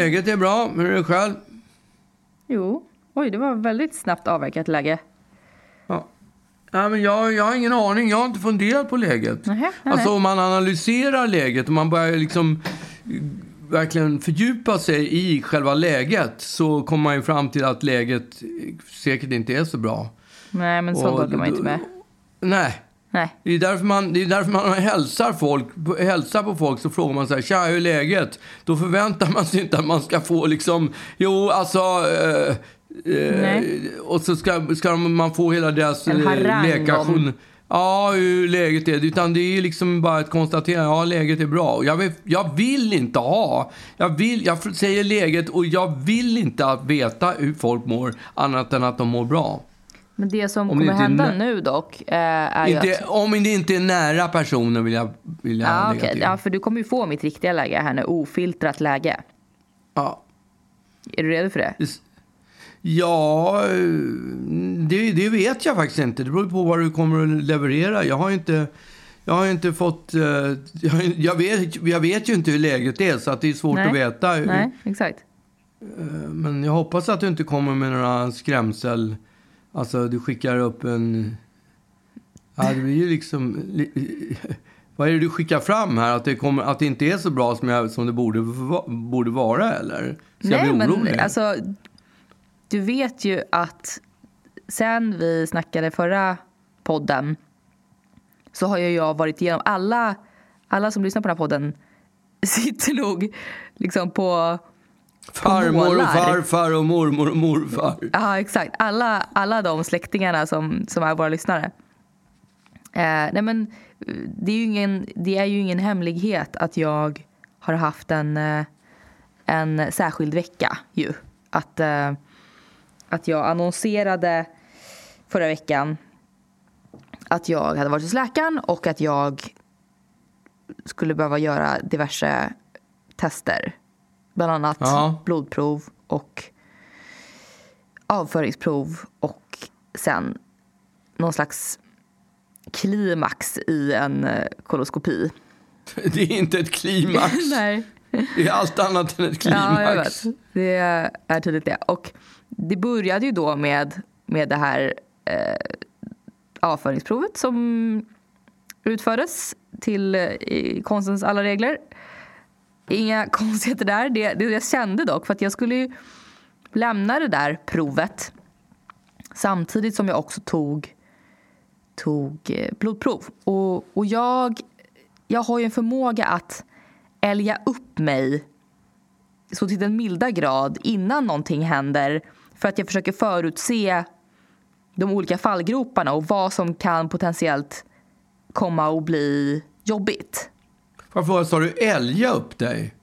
läget är bra. Hur är det själv? Jo. Oj, det var väldigt snabbt avverkat läge. Ja. Ja, men jag, jag har ingen aning. Jag har inte funderat på läget. Nähä, nej, alltså nej. om man analyserar läget och man börjar liksom eh, verkligen fördjupa sig i själva läget så kommer man ju fram till att läget eh, säkert inte är så bra. Nej, men så Och orkar man ju inte med. Nej. Nej. Det är därför man, det är därför man hälsar, folk, hälsar på folk så frågar man så här, tja hur är läget? Då förväntar man sig inte att man ska få liksom, jo alltså, eh, eh, och så ska, ska man få hela deras eh, läkarjournal. Ja, hur läget är. Utan det är liksom bara ett konstaterande. Ja, läget är bra. Jag vill, jag vill inte ha... Jag, vill, jag säger läget och jag vill inte veta hur folk mår annat än att de mår bra. Men det som Om det kommer är hända nu dock eh, är ju Inte, att... om det inte är nära personer vill jag, vill jag Ja, lägga okej. till. ja, för du kommer ju få mitt riktiga läge här nu. Ofiltrat läge. Ja. Är du redo för det? Ja, eh, det, det vet jag faktiskt inte. Det beror på vad du kommer att leverera. Jag har inte, jag har inte fått... eh, Jag, jag, vet, jag vet ju inte hur läget är, så att det är svårt Nej. att veta. Nej, exakt. Men jag hoppas att du inte kommer med några skrämsel... Alltså, du skickar upp en... Ja, det blir ju liksom... Vad är det du skickar fram här? Att det, kommer, att det inte är så bra som, jag, som det borde, borde vara, eller? Ska jag Nej, bli orolig? men alltså... Du vet ju att sen vi snackade förra podden så har ju jag varit igenom alla, alla som lyssnar på den här podden sitter nog liksom på... Farmor och farfar och mormor och morfar. Ja, exakt. Alla, alla de släktingarna som, som är våra lyssnare. Eh, nej men, det, är ju ingen, det är ju ingen hemlighet att jag har haft en, eh, en särskild vecka. Ju. Att, eh, att jag annonserade förra veckan att jag hade varit hos läkaren och att jag skulle behöva göra diverse tester. Bland annat Ja. blodprov och avföringsprov och sen någon slags klimax i en eh, koloskopi. Det är inte ett klimax. Nej. Det är allt annat än ett Ja, klimax. vet. Det är tydligt det. Och det började ju då med, med det här eh, avföringsprovet som utfördes till eh, i konstens alla regler. Inga konstigheter där. Det, det jag kände dock, för att jag skulle ju lämna det där provet samtidigt som jag också tog, tog eh, blodprov. Och, och jag, jag har ju en förmåga att älga upp mig så till den milda grad innan någonting händer för att jag försöker förutse de olika fallgroparna och vad som kan potentiellt komma att bli jobbigt. Fråga, sa du älga upp dig?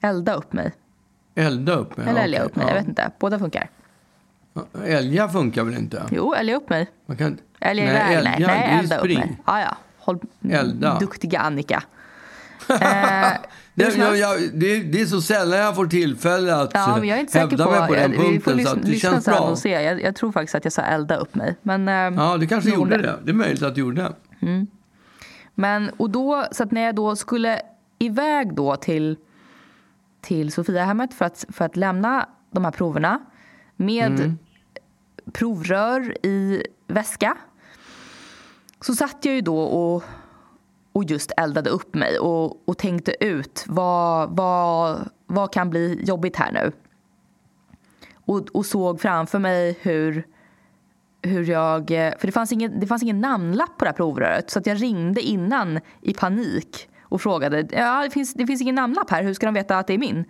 Elda upp mig. Elda upp mig? Eller älga okej. upp mig, Ja. jag vet inte. Båda funkar. Älga funkar väl inte? Jo, älga upp mig. Man kan... Älga Nej, iväg, nej. det Nej, elda upp mig. Ja, ja. Håll, Elda. Duktiga Annika. Eh, Det, jag, det, det är så sällan jag får tillfälle att Ja, men jag är inte hävda på... mig på den jag, punkten. Så lyssna, att det lyssna känns bra. och se. Jag, jag tror faktiskt att jag sa elda upp mig. Men, eh, Ja, det kanske gjorde det. Det är möjligt att det gjorde. Men, och då, så när jag då skulle iväg då till, till Sofiahemmet för att, för att lämna de här proverna med Mm. provrör i väska så satt jag ju då och, och just eldade upp mig och, och tänkte ut vad, vad, vad kan bli jobbigt här nu. Och, och såg framför mig hur hur jag... För det fanns, ingen, det fanns ingen namnlapp på det här provröret så att jag ringde innan i panik och frågade. Ja, det finns, det finns ingen namnlapp här. Hur ska de veta att det är min?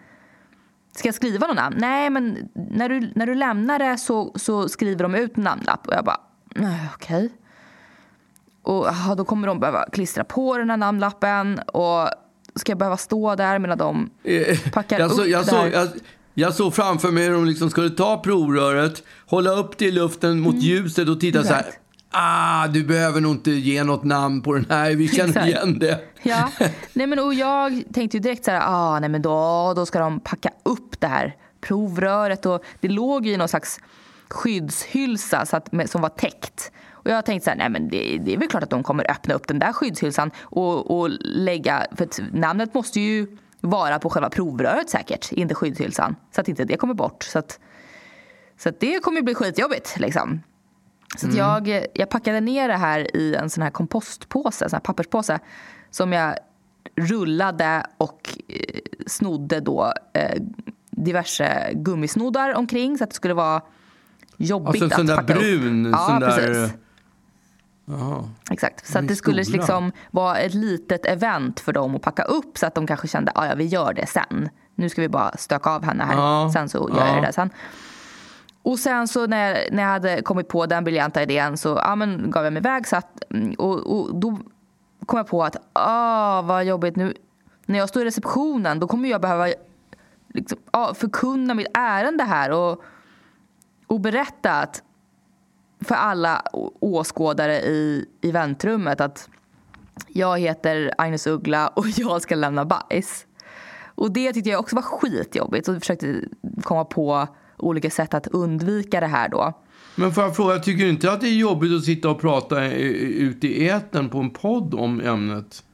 Ska jag skriva någon namn? Nej, men när du, när du lämnar det så, så skriver de ut en namnlapp. Och jag bara, "Nej, okej. Och ja, då kommer de behöva klistra på den här namnlappen. Och ska jag behöva stå där medan de Eh, packar jag, så, upp jag, det så, här? jag, jag såg framför mig hur de liksom skulle ta provröret, hålla upp det i luften mot ljuset och titta så här. Mm. Exakt. Ah, du behöver nog inte ge något namn på den här. Vi känner Exakt. igen det. Ja, nej men och jag tänkte ju direkt så här, ah, nej men då, då ska de packa upp det här provröret och det låg ju i någon slags skyddshylsa så att, som var täckt. Och jag tänkte så här, nej men det, det är väl klart att de kommer öppna upp den där skyddshylsan och, och lägga, för namnet måste ju vara på själva provröret säkert, inte skyddshylsan. Så att inte det kommer bort. Så att, så att det kommer bli skitjobbigt liksom. Så att jag, jag packade ner det här i en sån här kompostpåse, en sån här papperspåse som jag rullade och eh, snodde då eh, diverse gummisnoddar omkring så att det skulle vara jobbigt Alltså en sån att packa brun, upp. Ja, sån där... Jaha. Exakt. Så det skulle stora. liksom vara ett litet event för dem att packa upp så att de kanske kände att ja, vi gör det sen. Nu ska vi bara stöka av henne här. Ja. Sen så gör Ja. jag det sen. Och sen så när jag, när jag hade kommit på den briljanta idén så ja, men, gav jag mig iväg. Så att, mm, och, och då kom jag på att ah, vad jobbigt nu. När jag står i receptionen då kommer jag behöva liksom, ja, förkunna mitt ärende här och, och berätta att för alla åskådare i, i väntrummet att jag heter Agnes Uggla och jag ska lämna bajs. Och det tyckte jag också var skitjobbigt och försökte komma på olika sätt att undvika det här då. Men får jag fråga, tycker du inte att det är jobbigt att sitta och prata ute i etern på en podd om ämnet?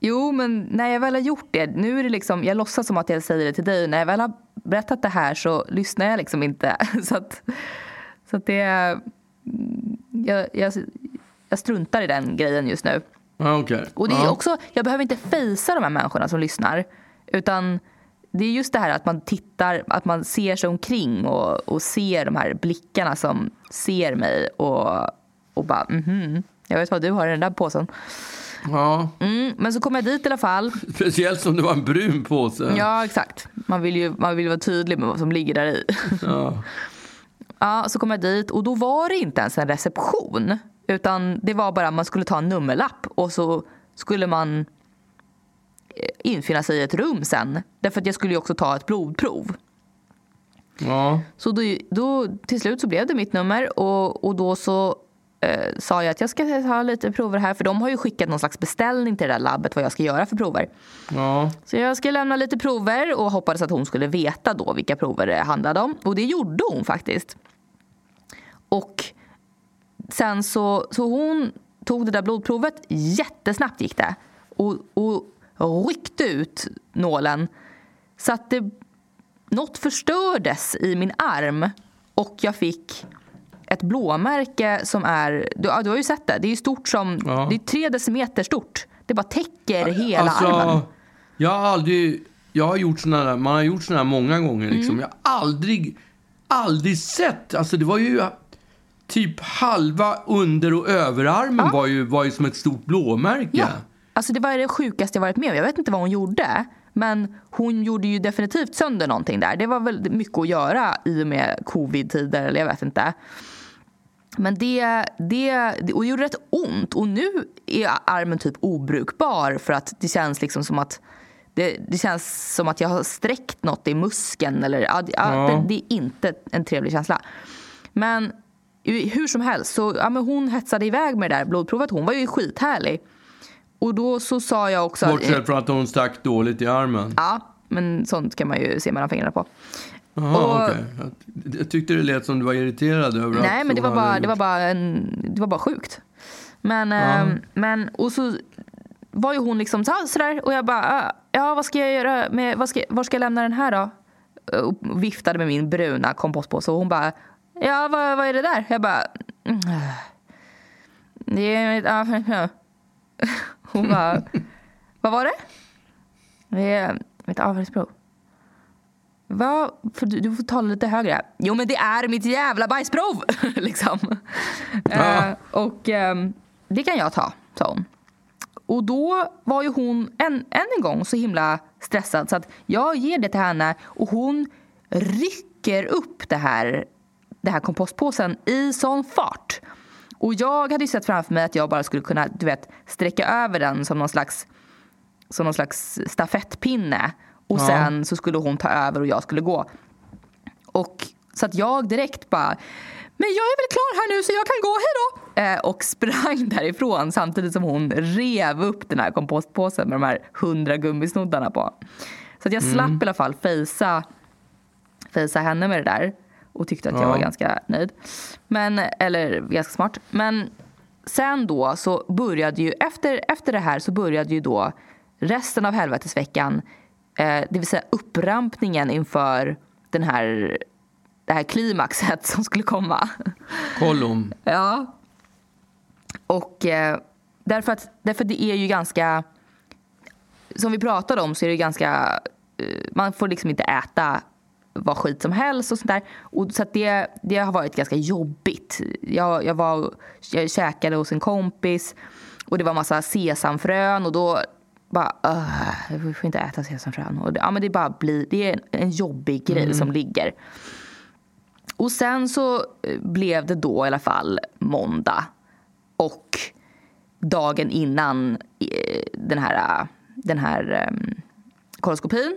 Jo, men när jag väl har gjort det, nu är det liksom, jag låtsas som att jag säger det till dig, när jag väl har berättat det här så lyssnar jag liksom inte. Så att, så att det, jag, jag, jag struntar i den grejen just nu. Ja, okej. Och det är också, jag behöver inte fejsa de här människorna som lyssnar. Utan det är just det här att man tittar, att man ser sig omkring och, och ser de här blickarna som ser mig och, och bara mhm, jag vet vad du har i den där påsen. ja. Mm, men så kom jag dit i alla fall. Speciellt som det var en brun påse. Ja, exakt. Man vill ju man vill vara tydlig med vad som ligger där i. Ja. Ja, så kom jag dit och då var det inte ens en reception. Utan det var bara man skulle ta en nummerlapp och så skulle man eh, infinna sig i ett rum sen. Därför att jag skulle ju också ta ett blodprov. ja. Så då, då till slut så blev det mitt nummer och, och då så eh, sa jag att jag ska ha lite prover här för de har ju skickat någon slags beställning till det där labbet vad jag ska göra för prover. ja. Så jag ska lämna lite prover och hoppades att hon skulle veta då vilka prover det handlade om. Och det gjorde hon faktiskt. Och sen så, så hon tog det där blodprovet, jättesnabbt gick det. Och, och ryckte ut nålen så att det, något förstördes i min arm och jag fick ett blåmärke som är, du, ja, du har ju sett det, det är stort som, Ja. det är tre decimeter stort. Det bara täcker hela alltså, armen. Jag har aldrig... Jag har gjort såna där, man har gjort såna här många gånger. Mm. Liksom. Jag har aldrig, aldrig sett... Alltså det var ju typ halva under och överarmen var, ju, var ju som ett stort blåmärke. Ja, alltså det var det sjukaste jag varit med om. Jag vet inte vad hon gjorde. Men hon gjorde ju definitivt sönder någonting där. Det var väl mycket att göra i och med covid-tider eller jag vet inte. Men det, det, och det gjorde rätt ont och nu är armen typ obrukbar för att det känns liksom som att det, det känns som att jag har sträckt något i muskeln eller ja, ja, det, det är inte en trevlig känsla. Men hur som helst så ja, men hon hetsade iväg med det där blodprovet. Hon var ju skithärlig. Och då så sa jag också... att- Bortsett från att hon stack dåligt i armen. Ja, men sånt kan man ju se mellan fingrarna på. Jaha, och- okej. Jag, jag tyckte det lät som du var irriterad över att Nej, men det var, bara, hade det, var gjort- bara en, det var bara sjukt. Men, ehm, men och så var ju hon liksom så, sådär och jag bara, "Ah, ja vad ska jag göra med, vad ska, var ska jag lämna den här då? Och viftade med min bruna kompostpåse och hon bara, ja vad, vad är det där? Jag bara, "Mm, det är mitt, ja." Hon bara, vad var det? Det är mitt. Vad? För du, du får tala lite högre. Jo men det är mitt jävla bajsprov! liksom. Ja. Eh, och ehm, det kan jag ta, sa hon. Och då var ju hon än, än en gång så himla stressad så att jag ger det till henne och hon rycker upp det här, det här kompostpåsen i sån fart. Och jag hade ju sett framför mig att jag bara skulle kunna du vet, sträcka över den som någon slags, som någon slags stafettpinne. Och Ja. sen så skulle hon ta över och jag skulle gå. Och så att jag direkt bara, men jag är väl klar här nu så jag kan gå, hej då! Eh, och sprang därifrån samtidigt som hon rev upp den här kompostpåsen med de här hundra gummisnoddarna på. Så att jag slapp i alla fall fejsa, fejsa henne med det där och tyckte att jag Ja. var ganska nöjd. Men, eller ganska smart. Men sen då så började ju, efter, efter det här så började ju då resten av helvetesveckan Eh, det vill säga upprampningen inför den här, det här klimaxet som skulle komma. Kollom. Ja. Och eh, därför, att, därför det är ju ganska... Som vi pratade om så är det ganska... Eh, man får liksom inte äta vad skit som helst och sånt där. Och så det, det har varit ganska jobbigt. Jag, jag, var, jag käkade hos en kompis och det var massa sesamfrön och då bara, uh, vi får inte äta sesamfrön. Och det, ja, men det bara blir, det är en, en jobbig grej mm. som ligger. Och sen så eh, blev det då i alla fall måndag. Och dagen innan eh, den här, den här um, koloskopin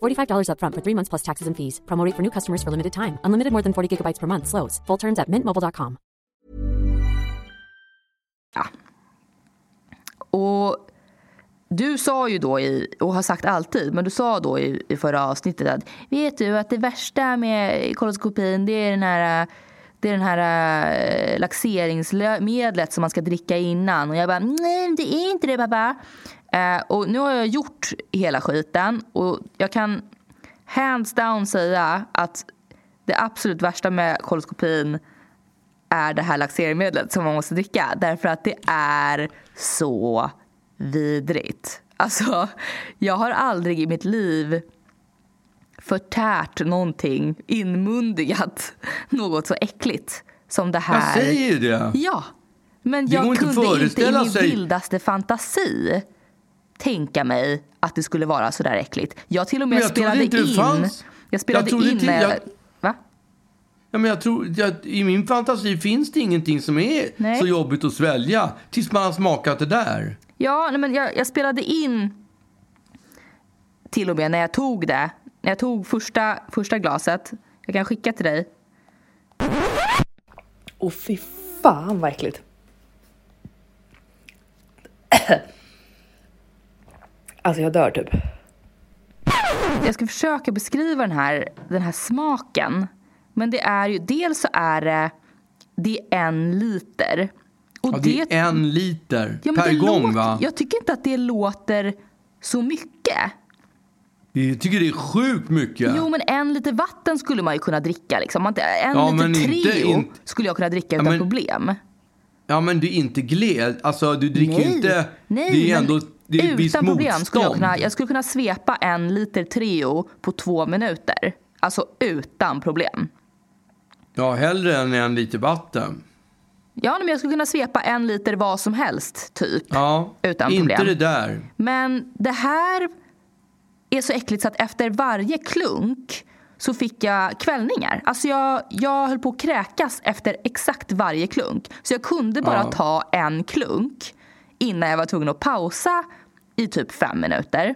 $45 upfront for three months plus taxes and fees. Promote for new customers for limited time. Unlimited more than 40 gigabytes per month. Slows. Full terms at mintmobile.com. Ja. Och du sa ju då, i, och har sagt alltid, men du sa då i, i förra avsnittet att vet du att det värsta med koloskopin det är den här det är den här eh, äh, laxeringsmedlet som man ska dricka innan. Och jag bara, nej det är inte det pappa. Eh, och nu har jag gjort hela skiten och jag kan hands down säga att det absolut värsta med koloskopin är det här laxeringsmedlet som man måste dricka. Därför att det är så vidrigt. Alltså, jag har aldrig i mitt liv förtärt någonting, inmundigat något så äckligt som det här. Jag säger ju det. Ja. Men jag kunde inte i min vildaste fantasi tänka mig att det skulle vara så där äckligt. Jag till och med spelade in... Fanns. Jag spelade jag in till, jag, Va? Ja, men jag tror, jag, I min fantasi finns det ingenting som är nej. så jobbigt att svälja tills man har smakat det där. Ja, nej, men jag, jag, spelade in till och med när jag tog det. När jag tog första, första glaset. Jag kan skicka till dig. Åh, oh, fy fan vad äckligt. Alltså jag dör typ. Jag ska försöka beskriva den här, den här smaken. Men det är ju, dels så är det, det är en liter. Och ja, det, det är en liter ja, per gång låter, va? Jag tycker inte att det låter så mycket. Jag tycker det är sjukt mycket. Jo, men en liter vatten skulle man ju kunna dricka. Liksom. En ja, liter Treo inte... skulle jag kunna dricka utan ja, men... problem. Ja, men du är inte gled. Alltså, du dricker Nej. inte... Nej, det är ändå det är Utan problem skulle jag kunna, jag skulle kunna svepa en liter Treo på två minuter. Alltså utan problem. Ja, hellre än en liter vatten. Ja, men jag skulle kunna svepa en liter vad som helst, typ. Ja, utan inte problem. det där. Men det här är så äckligt så att efter varje klunk så fick jag kvällningar. Alltså jag, jag höll på att kräkas efter exakt varje klunk. Så jag kunde bara ja. ta en klunk innan jag var tvungen att pausa i typ fem minuter.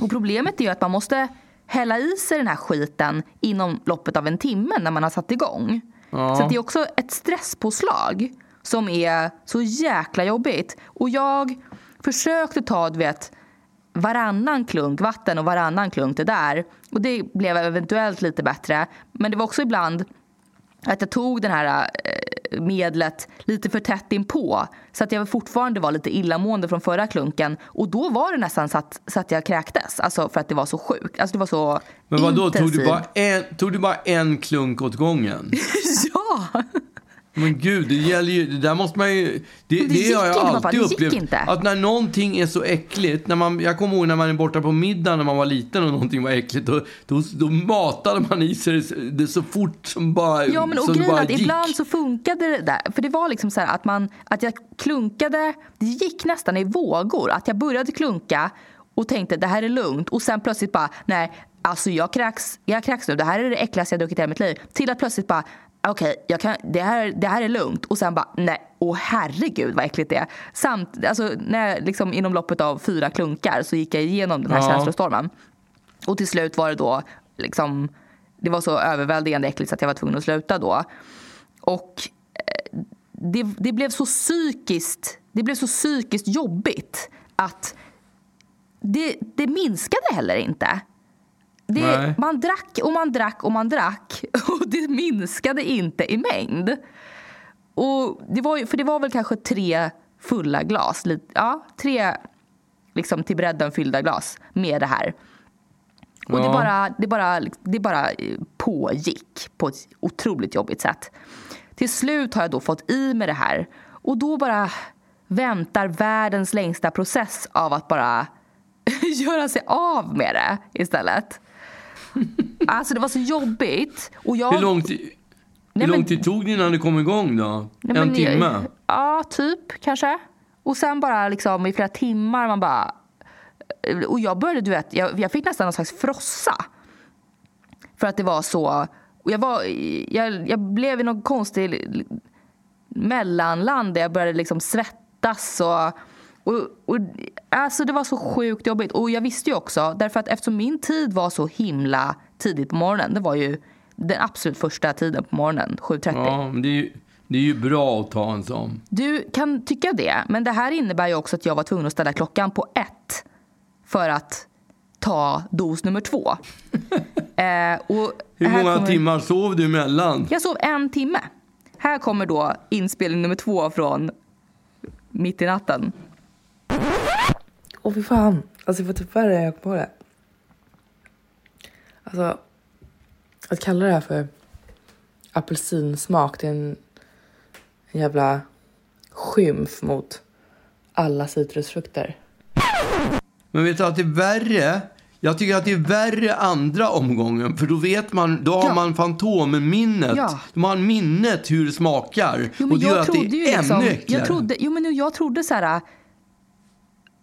Och problemet är ju att man måste hälla i sig den här skiten inom loppet av en timme när man har satt igång. Ja. Så det är också ett stresspåslag som är så jäkla jobbigt. Och jag försökte ta, du vet, varannan klunk vatten och varannan klunk det där. Och det blev eventuellt lite bättre. Men det var också ibland att jag tog den här eh, medlet lite för tätt inpå. Så att jag fortfarande var lite illamående från förra klunken. Och då var det nästan så att, så att jag kräktes. Alltså för att det var så sjukt. Alltså det var så Men vad då tog du, bara en, tog du bara en klunk åt gången? ja! Men gud, det gäller ju, det där måste man ju, det, det det, har jag inte, alltid upplevt. inte. Att när någonting är så äckligt, när man, jag kommer ihåg när man är borta på middag när man var liten och någonting var äckligt, då, då, då matade man i sig det, det så fort som bara, Ja, men och grejen att gick. ibland så funkade det där. För det var liksom så här att, man, att jag klunkade, det gick nästan i vågor. Att jag började klunka och tänkte det här är lugnt och sen plötsligt bara nej, alltså jag kräks, jag kräks nu, det här är det äckligaste jag druckit i hela mitt liv. Till att plötsligt bara okej, kan, det, här, det här är lugnt och sen bara nej, åh herregud vad äckligt det är. Samt, alltså, när, jag liksom, inom loppet av fyra klunkar så gick jag igenom den här Ja. känslostormen. Och till slut var det då liksom, det var så överväldigande äckligt så att jag var tvungen att sluta då. Och eh, det, det blev så psykiskt, det blev så psykiskt jobbigt att det, det minskade heller inte. Det, man drack och man drack och man drack och det minskade inte i mängd. Och det var, för det var väl kanske tre fulla glas, lit- ja, tre liksom till bredden fyllda glas med det här. Och det, Ja. bara, det, bara, det bara eh, pågick på ett otroligt jobbigt sätt. Till slut har jag då fått i med det här och då bara väntar världens längsta process av att bara göra sig av med det istället. Alltså det var så jobbigt. Och jag, Hur lång, tid, hur lång tid tog det innan du kom igång då? Nej, en timme? Ja, typ kanske. Och sen bara liksom i flera timmar man bara... Och jag började, du vet, jag, jag fick nästan någon slags frossa. För att det var så... Och jag, var, jag, jag blev i någon konstig mellanland där jag började liksom svettas och... Och, och, alltså det var så sjukt jobbigt. Och jag visste ju också, därför att eftersom min tid var så himla tidigt på morgonen. Det var ju den absolut första tiden på morgonen, 7.30. Ja, men det är, ju, det är ju bra att ta en sån. Du kan tycka det, men det här innebär ju också att jag var tvungen att ställa klockan på ett för att ta dos nummer två. eh, och Hur många kommer- timmar sov du emellan? Jag sov en timme. Här kommer då inspelning nummer två från mitt i natten. Åh fy fan. Alltså jag får typ värre när jag kommer på det. Alltså, att kalla det här för apelsinsmak, det är en, en jävla skymf mot alla citrusfrukter. Men vet du att det är värre? Jag tycker att det är värre andra omgången. För då vet man, då har Ja. man fantomminnet. Ja. Man har minnet hur det smakar. Jo, men och det gör jag att det är liksom, ännu äckligare. jag trodde, jo, men jag trodde så här...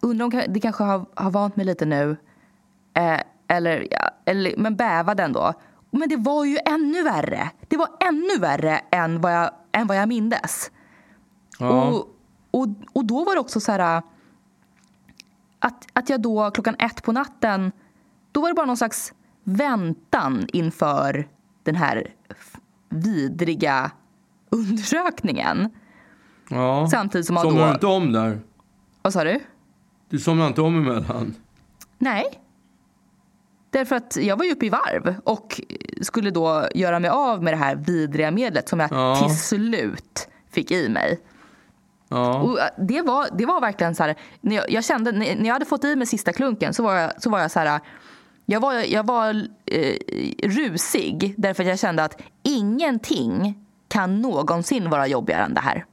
Undrar om det kanske har, har vant mig lite nu. Eh, eller, ja, eller, men bävade ändå. Men det var ju ännu värre. Det var ännu värre än vad jag, än vad jag mindes. Ja. Och, och, och då var det också så här... Att, att jag då klockan ett på natten... Då var det bara någon slags väntan inför den här vidriga undersökningen. ja. Samtidigt som man då... du inte om där? Vad sa du? Du somnar inte om emellan? Nej. Därför att jag var ju uppe i varv och skulle då göra mig av med det här vidriga medlet som jag Ja. till slut fick i mig. Ja. Och äh, det, var, det var verkligen så här, när jag, jag kände, när när jag hade fått i mig sista klunken så var jag, så var jag så här, jag var, jag var eh, rusig därför att jag kände att ingenting kan någonsin vara jobbigare än det här.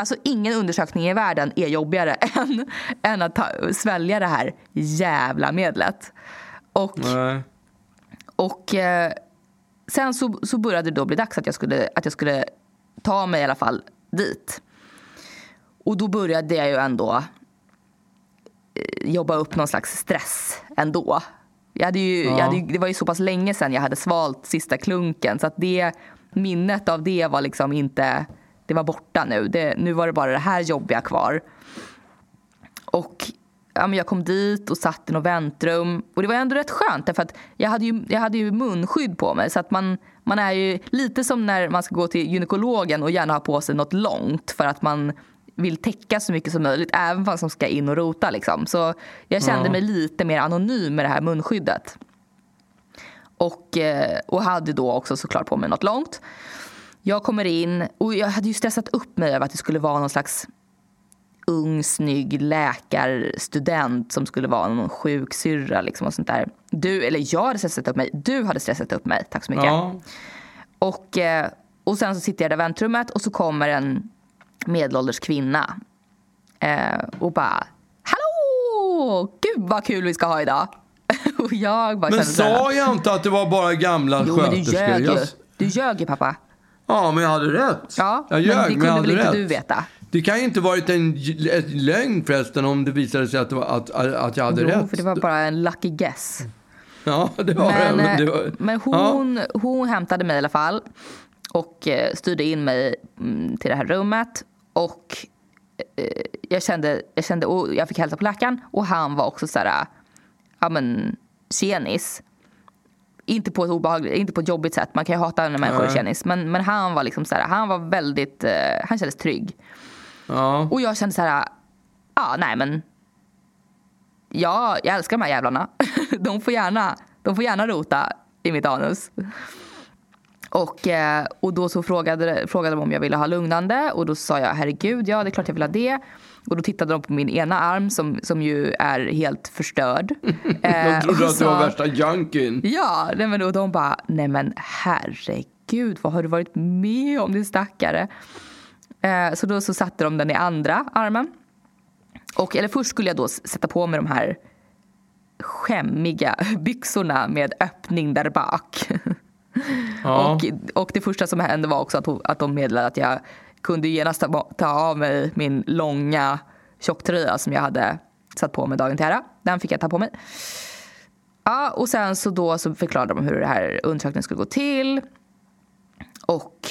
Alltså ingen undersökning i världen är jobbigare än, än att ta, svälja det här jävla medlet. Och, Nej. och eh, sen så, så började det då bli dags att jag, skulle, att jag skulle ta mig i alla fall dit. Och då började jag ju ändå eh, jobba upp någon slags stress ändå. Jag hade ju, jag hade ju, det var ju så pass länge sedan jag hade svalt sista klunken så att det minnet av det var liksom inte, det var borta nu. Det, nu var det bara det här jobbiga kvar. Och ja, men jag kom dit och satt i något väntrum. Och det var ändå rätt skönt därför att jag hade ju, jag hade ju munskydd på mig. Så att man, man är ju lite som när man ska gå till gynekologen och gärna ha på sig något långt för att man vill täcka så mycket som möjligt även fast man ska in och rota. Liksom. Så jag kände Ja. mig lite mer anonym med det här munskyddet. Och, eh, och hade då också såklart på mig något långt. Jag kommer in och jag hade ju stressat upp mig över att det skulle vara någon slags ung, snygg läkarstudent som skulle vara någon sjuk syrra liksom och sånt där. Du, eller jag hade stressat upp mig. Du hade stressat upp mig. Tack så mycket. Ja. Och, eh, och sen så sitter jag i väntrummet och så kommer en medelålders kvinna eh, och bara Hallå! Gud vad kul vi ska ha idag! och jag bara Men sa jag inte att det var bara gamla Jo men du sköterskor? ljög ju. Du ljög ju pappa. Ja, men jag hade rätt. Ja, jag ljög, men det men, kunde jag väl inte rätt. du veta? Det kan ju inte varit en lögn förresten om det visade sig att, det var, att, att jag hade Jo, rätt. för det var bara en lucky guess. Ja, det var Men, det. Men, det eh, var, men ja. hon, hon hämtade mig i alla fall och eh, styrde in mig mm, till det här rummet. Och eh, jag kände, jag kände, och jag fick hälsa på läkaren och han var också så här, ja men tjenis. Inte på ett obehagligt, inte på ett jobbigt sätt. Man kan ju hata när människor är tjenis. Men, men han var liksom så här, han var väldigt, eh, han kändes trygg. Ja. Och jag kände så här, ja nej men. Ja, jag älskar de här jävlarna. De får gärna, de får gärna rota i mitt anus. Och, eh, och då så frågade, frågade de om jag ville ha lugnande och då sa jag herregud, ja det är klart jag vill ha det. Och då tittade de på min ena arm som, som ju är helt förstörd. De Eh, trodde och att du var värsta junkien. Ja, nej men och de bara, nej men herregud, vad har du varit med om din stackare? Eh, så då så satte de den i andra armen. Och, eller först skulle jag då sätta på mig de här skämmiga byxorna med öppning där bak. Ja. Och, och det första som hände var också att, hon- att de meddelade att jag kunde genast ta, ta av mig min långa tjocktröja som jag hade satt på mig dagen till ära. Den fick jag ta på mig. Ja, och sen så då så förklarade de hur det här undersökningen skulle gå till. Och,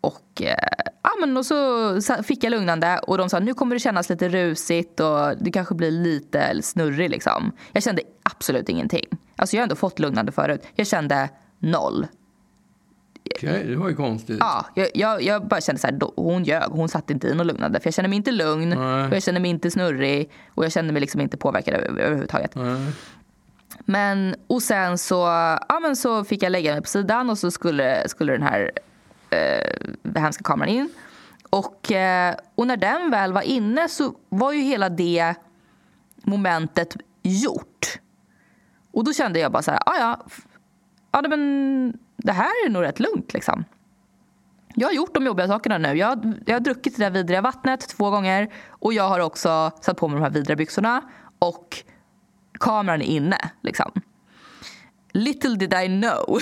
och, eh, ja, men och så fick jag lugnande och de sa nu kommer det kännas lite rusigt och du kanske blir lite snurrig liksom. Jag kände absolut ingenting. Alltså jag har ändå fått lugnande förut. Jag kände noll. Okej, det var ju konstigt. Ja, jag, jag, jag bara kände så här, hon ljög. Hon satte inte in något lugnande. För jag kände mig inte lugn, Nej. och jag kände mig inte snurrig och jag kände mig liksom inte påverkad över, överhuvudtaget. Nej. Men, och sen så, ja, men så fick jag lägga mig på sidan och så skulle, skulle den här eh, hemska kameran in. Och, eh, och när den väl var inne så var ju hela det momentet gjort. Och då kände jag bara så här, "Ah, ja, f- ja men det här är nog rätt lugnt liksom. Jag har gjort de jobbiga sakerna nu. Jag, jag har druckit det där vidriga vattnet två gånger och jag har också satt på mig de här vidriga byxorna och kameran är inne. Liksom. Little did I know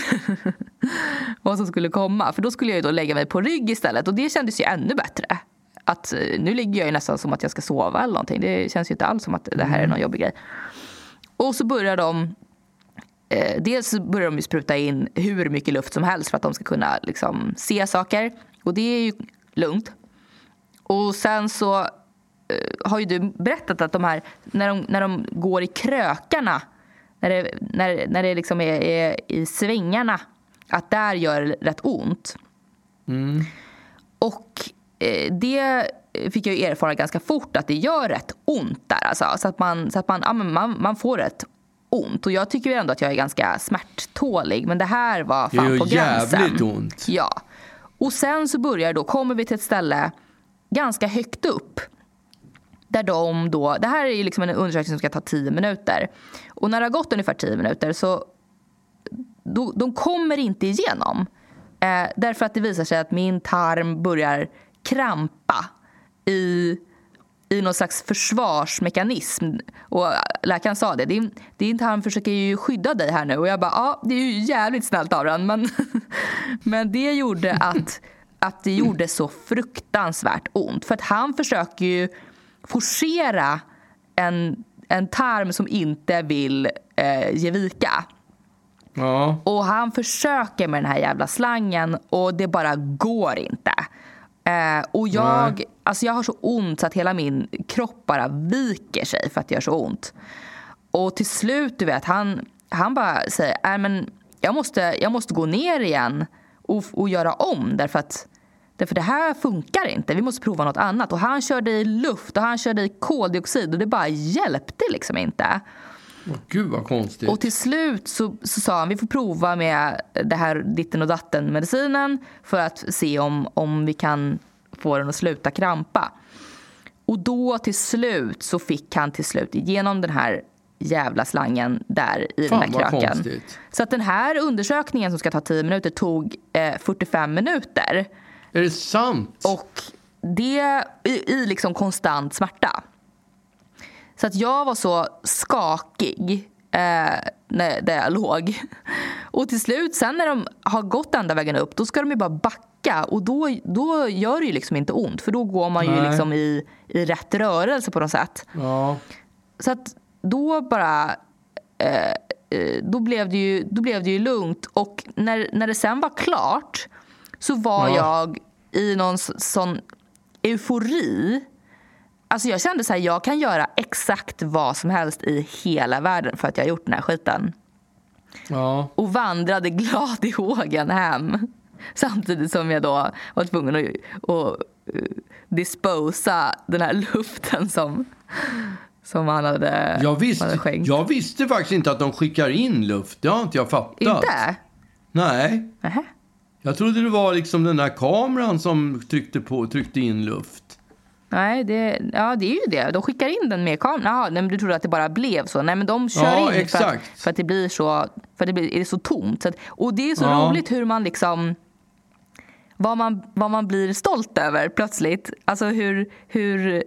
vad som skulle komma. För då skulle jag ju då lägga mig på rygg istället och det kändes ju ännu bättre. Att, eh, nu ligger jag ju nästan som att jag ska sova eller någonting. Det känns ju inte alls som att det här är någon jobbig grej. Och så börjar de eh, dels börjar de spruta in hur mycket luft som helst för att de ska kunna liksom, se saker. Och det är ju lugnt. Och sen så eh, har ju du berättat att de här, när de, när de går i krökarna, när det, när, när det liksom är, är i svängarna, att där gör det rätt ont. Och eh, det fick jag ju erfara ganska fort att det gör rätt ont där. Alltså, så att, man, så att man, ja, man, man får rätt ont. Och jag tycker ju ändå att jag är ganska smärttålig. Men det här var fan på gränsen. jävligt ont. Ja. Och sen så börjar då, kommer vi till ett ställe ganska högt upp. Där de då, det här är ju liksom en undersökning som ska ta 10 minuter. Och när det har gått ungefär 10 minuter så då, de kommer inte igenom. Eh, därför att det visar sig att min tarm börjar krampa i, i någon slags försvarsmekanism. Och läkaren sa det, din, din tarm försöker ju skydda dig här nu. Och jag bara, ja det är ju jävligt snällt av den. Men, men det gjorde att, att det gjorde så fruktansvärt ont. För att han försöker ju forcera en, en tarm som inte vill eh, ge vika. Ja. Och han försöker med den här jävla slangen och det bara går inte. Eh, och jag, alltså jag har så ont så att hela min kropp bara viker sig för att det gör så ont. Och till slut, du vet, han, han bara säger äh, men jag, måste, jag måste gå ner igen och, och göra om därför att Därför det här funkar inte, vi måste prova något annat. Och han körde i luft och han körde i koldioxid och det bara hjälpte liksom inte. Åh, Gud vad konstigt. Och till slut så, så sa han vi får prova med det här ditten och datten medicinen för att se om, om vi kan få den att sluta krampa. Och då till slut så fick han till slut igenom den här jävla slangen där i Fan, den här kröken. konstigt. Så att den här undersökningen som ska ta 10 minuter tog eh, 45 minuter. Är det sant? Och det i, i liksom konstant smärta. Så att jag var så skakig eh, när, där jag låg. Och till slut, sen när de har gått ända vägen upp, då ska de ju bara backa. Och då, då gör det ju liksom inte ont, för då går man ju Nej. liksom i, i rätt rörelse på något sätt. Ja. Så att då bara... Eh, eh, då, blev det ju, då blev det ju lugnt. Och när, när det sen var klart så var Ja. jag i någon sån eufori. Alltså jag kände så här, jag kan göra exakt vad som helst i hela världen för att jag har gjort den här skiten. Ja. Och vandrade glad i hågen hem. Samtidigt som jag då var tvungen att, att eh, disposa den här luften som, som han hade, Jag, hade visste, skänkt. jag visste faktiskt inte att de skickar in luft. Det har inte jag fattat. Inte? Nej. Nähä. Jag trodde det var liksom den där kameran som tryckte, på, tryckte in luft. Nej, det, ja, det är ju det. De skickar in den med kameran. Nej, men du trodde att det bara blev så? Nej, men de kör Ja, in för att, för att det blir så, för att det blir, är så tomt. Att, och det är så Ja. roligt hur man liksom vad man, vad man blir stolt över plötsligt. Alltså hur, hur,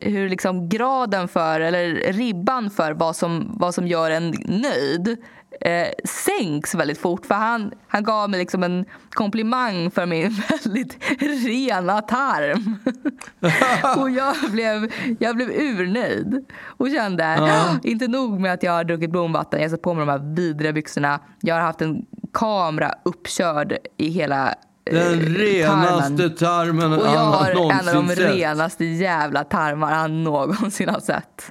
hur liksom graden för, eller ribban för vad som, vad som gör en nöjd eh, sänks väldigt fort. För han, han gav mig liksom en komplimang för min väldigt rena tarm. och jag blev, jag blev urnöjd och kände, Ja. inte nog med att jag har druckit blomvatten, jag har satt på mig de här vidriga byxorna. Jag har haft en kamera uppkörd i hela Den renaste tarmen och jag han har en av de renaste jävla tarmar han någonsin har sett.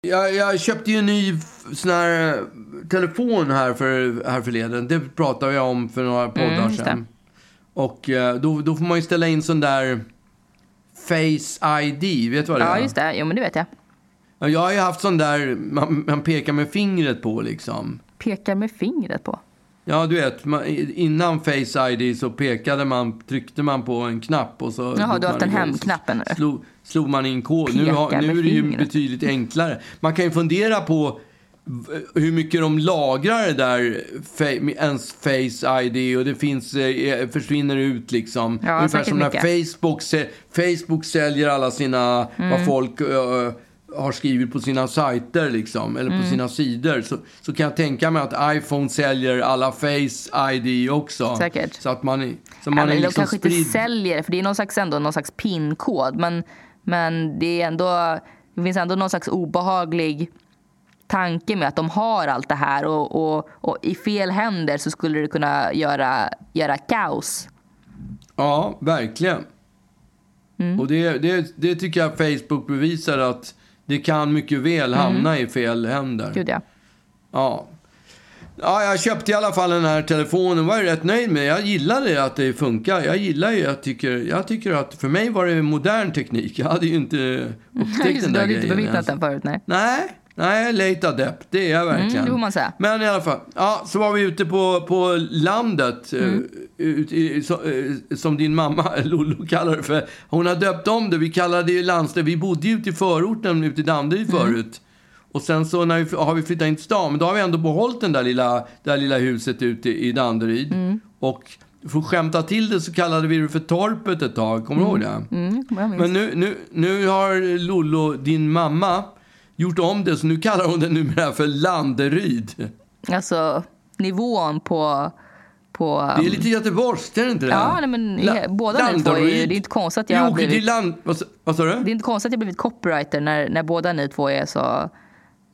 Jag, jag köpte ju en ny sån här eh, telefon här, för, här förleden. Det pratade jag om för några poddar Mm, sedan. Och eh, då, då får man ju ställa in sån där Face ID. Vet du vad det är? Ja, just det. Jo, men det vet jag. Ja, Jag har ju haft sån där man, man pekar med fingret på liksom. Pekar med fingret på. Ja, du vet, man, innan Face ID så pekade man, tryckte man på en knapp och så... Jaha, du har haft den hemknappen Slog, slog man in kod. Nu, har, nu är det ju betydligt enklare. Man kan ju fundera på v- hur mycket de lagrar det där, ens Face ID och det finns, eh, försvinner ut liksom. Ja, Ungefär som när mycket. Mm. Facebook, Facebook säljer alla sina, vad folk ö, har skrivit på sina sajter liksom, eller Mm. på sina sidor. Så, så kan jag tänka mig att iPhone säljer alla Face ID också. Säkert. Så att man, är- så Ja, man är men de liksom kanske inte spridd. säljer, för det är någon slags, ändå någon slags pinkod. Men, men det, är ändå, det finns ändå någon slags obehaglig tanke med att de har allt det här och, och, och i fel händer så skulle det kunna göra, göra kaos. Ja, verkligen. Mm. Och det, det, det tycker jag Facebook bevisar att det kan mycket väl hamna i fel händer. Mm. Gud ja. Ja. Ja, jag köpte i alla fall den här telefonen. var jag rätt nöjd med. Jag gillade att det funkar. Jag gillar ju, jag tycker, jag tycker att för mig var det modern teknik. Jag hade ju inte upptäckt Just, den du där hade inte grejen. bevittnat den förut, nej. Nej, nej, late adept. Det är jag verkligen. Mm, det man säga. Men i alla fall, ja, så var vi ute på, på landet. eh, Mm. ut i, så, eh, som din mamma, Lollo, kallar det för. Hon har döpt om det. Vi kallade det ju landställe. Vi bodde ju ute i förorten, ute i Danderyd Mm. förut. Och sen så när vi, har vi flyttat in till stan, men då har vi ändå behållit den där lilla, det där lilla huset ute i Danderyd. Mm. Och för att skämta till det så kallade vi det för Torpet ett tag. Kommer du ihåg det? Mm, jag minns. Men nu, nu, nu har Lollo, din mamma, gjort om det. Så nu kallar hon det numera för Landeryd. Alltså, nivån på... på Det är lite göteborgskt, är det inte det? Ja, nej, men La- båda ni två är ju... Det är inte konstigt att jag har blivit... land... Vad, sa- vad sa du? Det är inte konstigt att jag blivit copywriter när, när båda ni två är så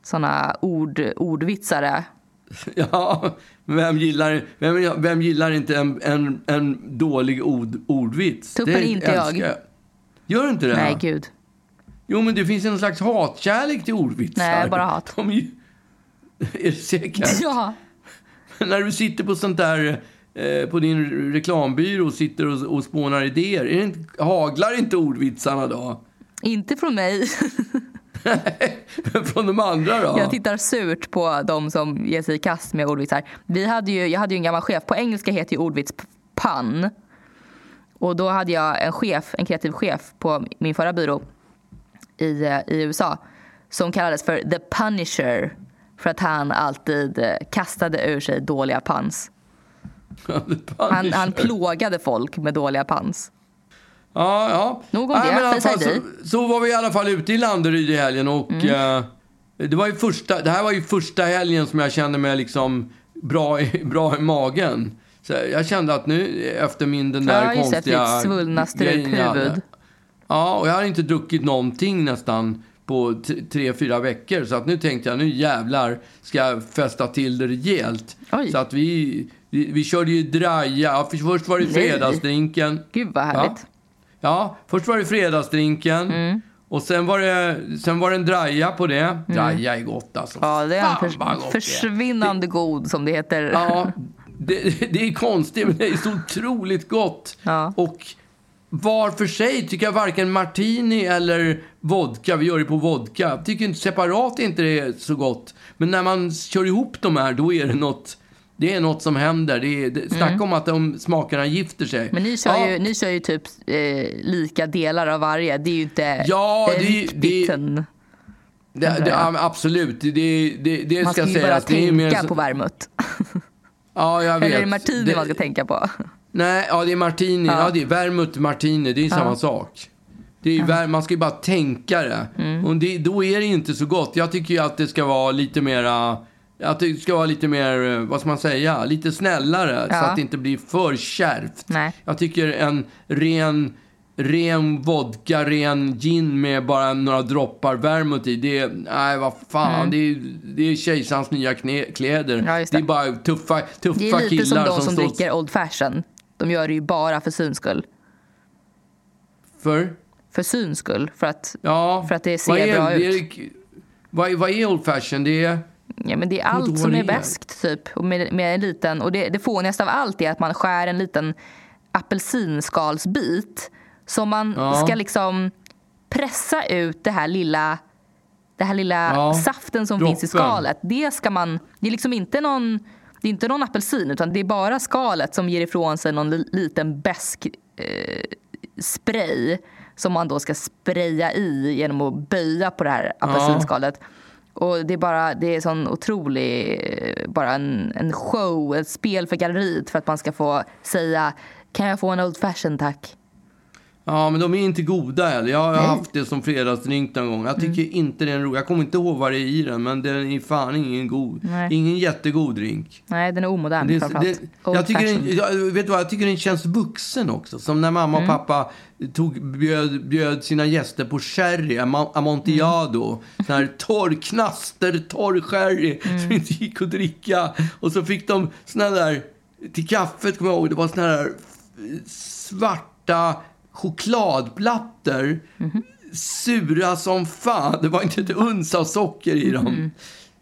såna ord, ordvitsare. Ja, vem gillar, vem, vem gillar inte en, en, en dålig ord, ordvits? Tuppen inte jag. älskar Gör du inte det? Nej, gud. Jo, men det finns en slags hatkärlek till ordvitsar. Nej, bara hat. De är, ju, är du säker? Ja. När du sitter på sånt där, eh, på din reklambyrå och sitter och, och spånar idéer, är det inte, haglar inte ordvitsarna då? Inte från mig. Från de andra då? Jag tittar surt på de som ger sig i kast med ordvitsar. Vi hade ju, jag hade ju en gammal chef. På engelska heter ju ordvits p- pun. Och då hade jag en chef, en kreativ chef på min förra byrå i, eh, i USA som kallades för the punisher för att han alltid eh, kastade ur sig dåliga puns. Han, han plågade folk med dåliga puns. Ja, ja. Nog om Nej, det. men fall, så, ID. så var vi i alla fall ute i Landeryd i helgen och Mm. eh, det, var ju första, det här var ju första helgen som jag kände mig liksom bra i, bra i magen. Så jag kände att nu efter min den där Ja, just det, konstiga ditt svullna struphuvud. Ja, och jag hade inte druckit någonting nästan på tre, fyra veckor. Så att nu tänkte jag, nu jävlar ska jag festa till det rejält. Oj. Så att vi, vi, vi körde ju draja. Ja, för- först var det fredagsdrinken. Gud vad härligt. Ja, först var det fredagsdrinken. Mm. Och sen var, det, sen var det en draja på det. Draja är gott alltså. Mm. Ja, det är en förs- det försvinnande god som det heter. Ja, det, det är konstigt men det är så otroligt gott. Ja. Och var för sig tycker jag varken martini eller vodka, vi gör det på vodka, tycker inte separat inte det är så gott. Men när man kör ihop de här, då är det något, det är något som händer. Det är, det, snacka om att de smakerna gifter sig. Mm. Men ni kör, Ja. ju, ni kör ju typ eh, lika delar av varje. Det är ju inte Ja, eh, det-. Det, det, ja, absolut, det, det, det Man ska ska ju bara sägas. Det är mer tänka på vermouth. Ja, jag vet. Eller är det martini Det- man ska tänka på? Nej, ja det är martini. Ja. Ja. det är vermouth martini. Det är samma sak. Det är ju ver- man ska ju bara tänka det. Mm. Och det, då är det inte så gott. Jag tycker ju att det ska vara lite mera... Att det ska vara lite mer, eh, vad ska man säga, lite snällare. Så Ja. att det inte blir för kärvt. Nej. Jag tycker en ren, ren vodka, ren gin med bara några droppar vermouth i. Det är, nej vad fan. Det, är, det är kejsarens nya knä, kläder. Mm. Ja, det. det. är bara tuffa, tuffa Det är lite killar som de som, står dricker Old Fashion. De gör det ju bara för syns skull. för... För syns skull. För att, Ja, för att det ser vad är, bra det ut. är- vad, vad är old fashion? Det är... Ja, men det är allt vad som är är? bäst typ. Med, med en liten, och det, det fånigaste av allt är att man skär en liten apelsinskalsbit som man Ja. ska liksom pressa ut det här lilla, det här lilla Ja, saften som droppen. finns i skalet. Det ska man, det är liksom inte någon, det är inte någon apelsin utan det är bara skalet som ger ifrån sig någon li- liten besk eh, spray som man då ska spraya i genom att böja på det här apelsinskalet. Och det är bara, det är sån otrolig, eh, bara en, en show, ett spel för galleriet för att man ska få säga kan jag få en old fashion tack? Ja, men de är inte goda heller. Jag har Nej. haft det som fredagsdrink någon gång. Jag tycker inte det är en rolig. Jag kommer inte ihåg vad det är i den, men den är fan ingen god. Nej. Ingen jättegod drink. Nej, den är omodern Det, framförallt. det, Old jag, tycker den, jag, vet vad, jag tycker den känns vuxen också. Som när mamma Mm. och pappa tog, bjöd, bjöd sina gäster på sherry, Am- Amontillado. Mm. Sån här torr, knaster, torr sherry som inte gick att dricka. Och så fick de såna där, till kaffet kommer jag ihåg, det var såna där svarta chokladplattor. Mhm. Sura som fan. Det var inte ett uns av socker i dem.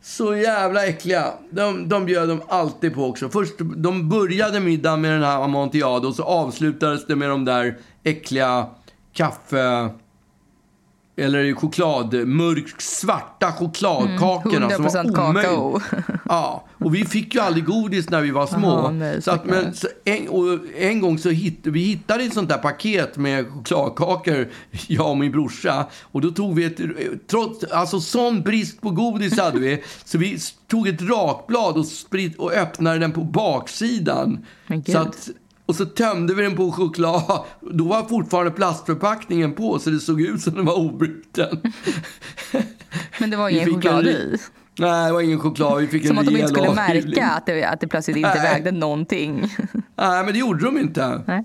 Så jävla äckliga. De, de bjöd de alltid på också. Först, de började middagen med den här amontillado och så avslutades det med de där äckliga kaffe... Eller choklad, mörk svarta chokladkakorna Mm, som var 100% omöjligt. kakao. Ja, och vi fick ju aldrig godis när vi var små. Jaha, nej, så att, men, så en, en gång så hitt, vi hittade ett sånt där paket med chokladkakor, jag och min brorsa. Och då tog vi ett, trots, alltså sån brist på godis hade vi, så vi tog ett rakblad och, sprit, och öppnade den på baksidan. Så att, och så tömde vi den på choklad. Då var fortfarande plastförpackningen på, så det såg ut som den var obruten. Men det var ingen choklad i. Nej, det var ingen choklad. Vi fick Som en att de inte skulle märka att det, att det plötsligt inte Nej. vägde någonting. Nej, men det gjorde de inte. Nej.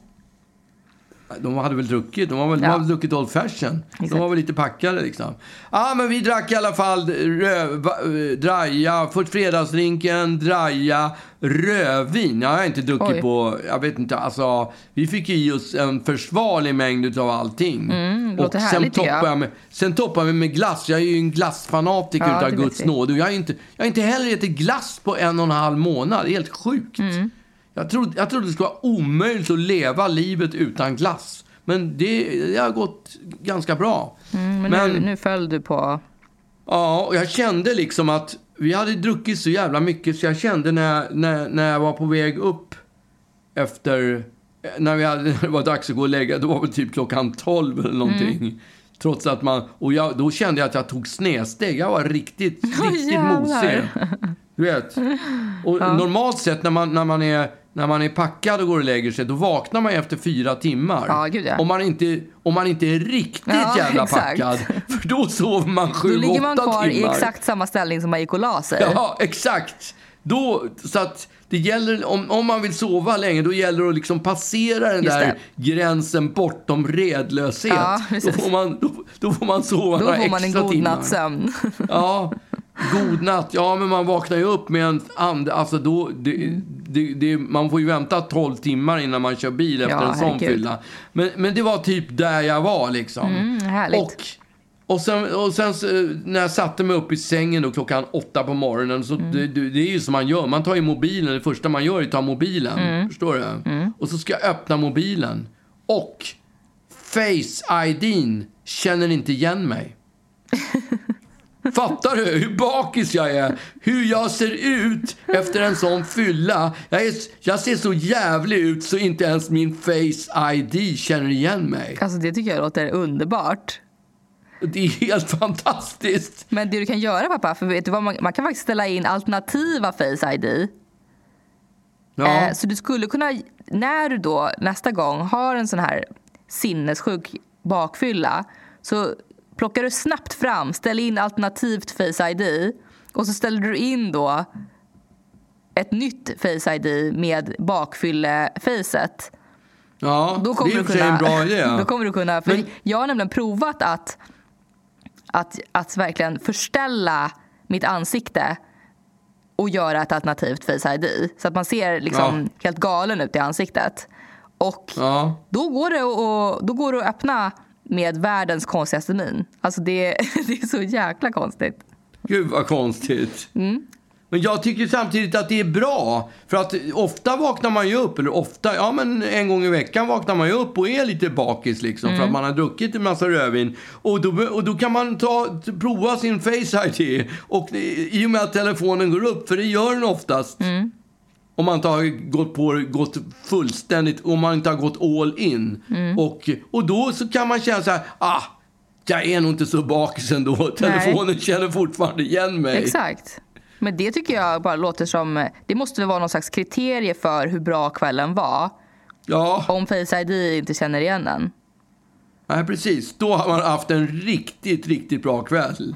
De hade väl druckit. De, var väl, de Ja. hade väl druckit Old Fashion. De var väl lite packade liksom. Ja, men vi drack i alla fall eh, draja, först fredagsdrinken, draja, rödvin. Jag har inte druckit Oj. på, jag vet inte, alltså. Vi fick i oss en försvarlig mängd av allting. Mm, låter sen härligt, toppade jag. jag med, sen toppade vi med glass. Jag är ju en glassfanatiker Ja, utav Guds nåd. Och jag har inte, jag inte heller ätit glass på en och en halv månad. Det är helt sjukt. Mm. Jag, trodde, jag trodde det skulle vara omöjligt att leva livet utan glass. Men det, det har gått ganska bra. Mm, men Men- nu, nu föll du på... Ja, och jag kände liksom att vi hade druckit så jävla mycket så jag kände när, jag- när, när jag var på väg upp efter... När, vi hade, när det var dags att gå och lägga, då var det typ klockan 12 eller någonting. Mm. Trots att man... Och jag, då kände jag att jag tog snedsteg. Jag var riktigt, riktigt jävlar. mosig. Du vet. Och normalt sett när man, när, man är, när man är packad och går och lägger sig, då vaknar man ju efter fyra timmar. Ja, gud, ja. om, man inte, om man inte är riktigt Ja, jävla exakt. packad. För då sover man sju, Då ligger man åtta kvar timmar. i exakt samma ställning som man gick och la sig. Ja, exakt. Då, så att det gäller, om, om man vill sova länge, då gäller det att liksom passera den Just där det. gränsen bortom redlöshet. Ja, då, får man, då, då får man sova Då några får man en extra god timmar. natts sömn. Ja, god natt. Ja, men man vaknar ju upp med en and, alltså då, det, det, det, man får ju vänta 12 timmar innan man kör bil efter Ja, en sån fylla. Men, men det var typ där jag var liksom. Mm. Och, och sen, och sen när jag satte mig upp i sängen då klockan åtta på morgonen, så Mm. det, det, det är ju som man gör. Man tar ju mobilen, det första man gör är att ta mobilen. Mm. Förstår du? Och så ska jag öppna mobilen. Och Face IDn känner inte igen mig. Fattar du hur bakis jag är? Hur jag ser ut efter en sån fylla? Jag, är, jag ser så jävlig ut så inte ens min Face ID känner igen mig. Alltså det tycker jag låter underbart. Det är helt fantastiskt. Men det du kan göra pappa, för vet du vad, man, man kan faktiskt ställa in alternativa Face ID. Ja. Eh, så du skulle kunna, när du då nästa gång har en sån här sinnessjuk bakfylla så plockar du snabbt fram, ställ in alternativt Face ID och så ställer du in då ett nytt Face ID med bakfylle-facet. Ja, Då kommer det är du sig en bra idé. Då kommer du kunna, för Men- jag har nämligen provat att, att, att verkligen förställa mitt ansikte och göra ett alternativt Face ID. Så att man ser liksom Ja. helt galen ut i ansiktet. Och Ja. då, går det att, då går det att öppna med världens konstigaste min. Alltså det, det är så jäkla konstigt. Gud vad konstigt. Mm. Men jag tycker samtidigt att det är bra. För att ofta vaknar man ju upp, eller ofta, ja men en gång i veckan vaknar man ju upp och är lite bakis liksom. Mm. För att man har druckit en massa rödvin. Och då, och då kan man ta, prova sin Face ID. Och i och med att telefonen går upp, för det gör den oftast. Mm. Om man inte har gått på gått fullständigt, om man inte har gått all in. Mm. Och, och då så kan man känna så här, ah, jag är nog inte så bakis ändå. Telefonen känner fortfarande igen mig. Exakt. Men det tycker jag bara låter som... Det måste väl vara någon slags kriterie för hur bra kvällen var. Ja, Om Face ID inte känner igen den. nej, precis. Då har man haft en riktigt, riktigt bra kväll.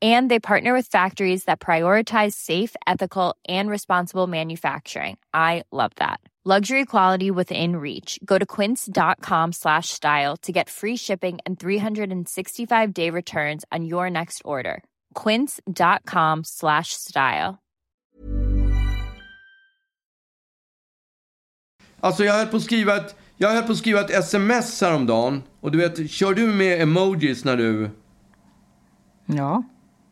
And they partner with factories that prioritize safe, ethical, and responsible manufacturing. I love that. Luxury quality within reach. Go to quince.com slash style to get free shipping and 365 day returns on your next order. Quince.com slash style. Alltså jag höll på att skriva ett, jag höll på att skriva ett sms häromdagen. Och du vet, kör du med emojis när du... Ja,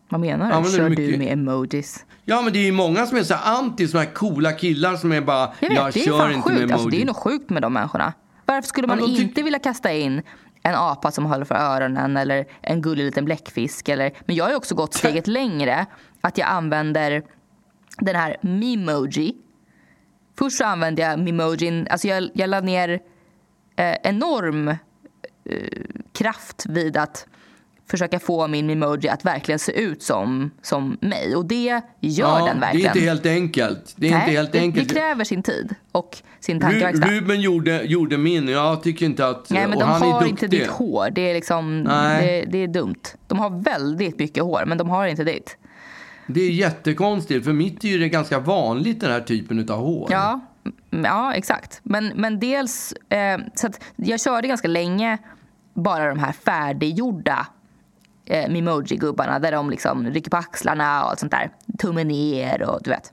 vad menar du? Använder du Kör mycket- du med emojis? Ja, men det är ju många som är så här anti, såna här coola killar som är bara, Jag vet, jag det är kör inte med sjukt. emojis. Alltså, det är nog sjukt med de människorna. Varför skulle man Ja, de tyck- inte vilja kasta in en apa som håller för öronen eller en gullig liten bläckfisk? Eller... Men jag har ju också gått steget längre. Att jag använder den här Memoji. Först så använde jag Memojin. Alltså jag, jag la ner eh, enorm eh, kraft vid att försöka få min Memoji att verkligen se ut som, som mig. Och det gör ja, den Det verkligen. är inte helt enkelt. Det är Nej, inte helt det, enkelt. det kräver sin tid och sin tankeverkstad. Ruben gjorde, gjorde min, jag tycker inte att... Nej, men de har inte ditt hår. Det är, liksom, det, det är dumt. De har väldigt mycket hår, men de har inte ditt. Det är jättekonstigt, för mitt är ju det ganska vanligt den här typen av hår. Ja, ja exakt. Men, men dels... Eh, så jag körde ganska länge bara de här färdiggjorda eh, Memoji-gubbarna där de liksom rycker på axlarna och allt sånt där. Tummen ner och du vet.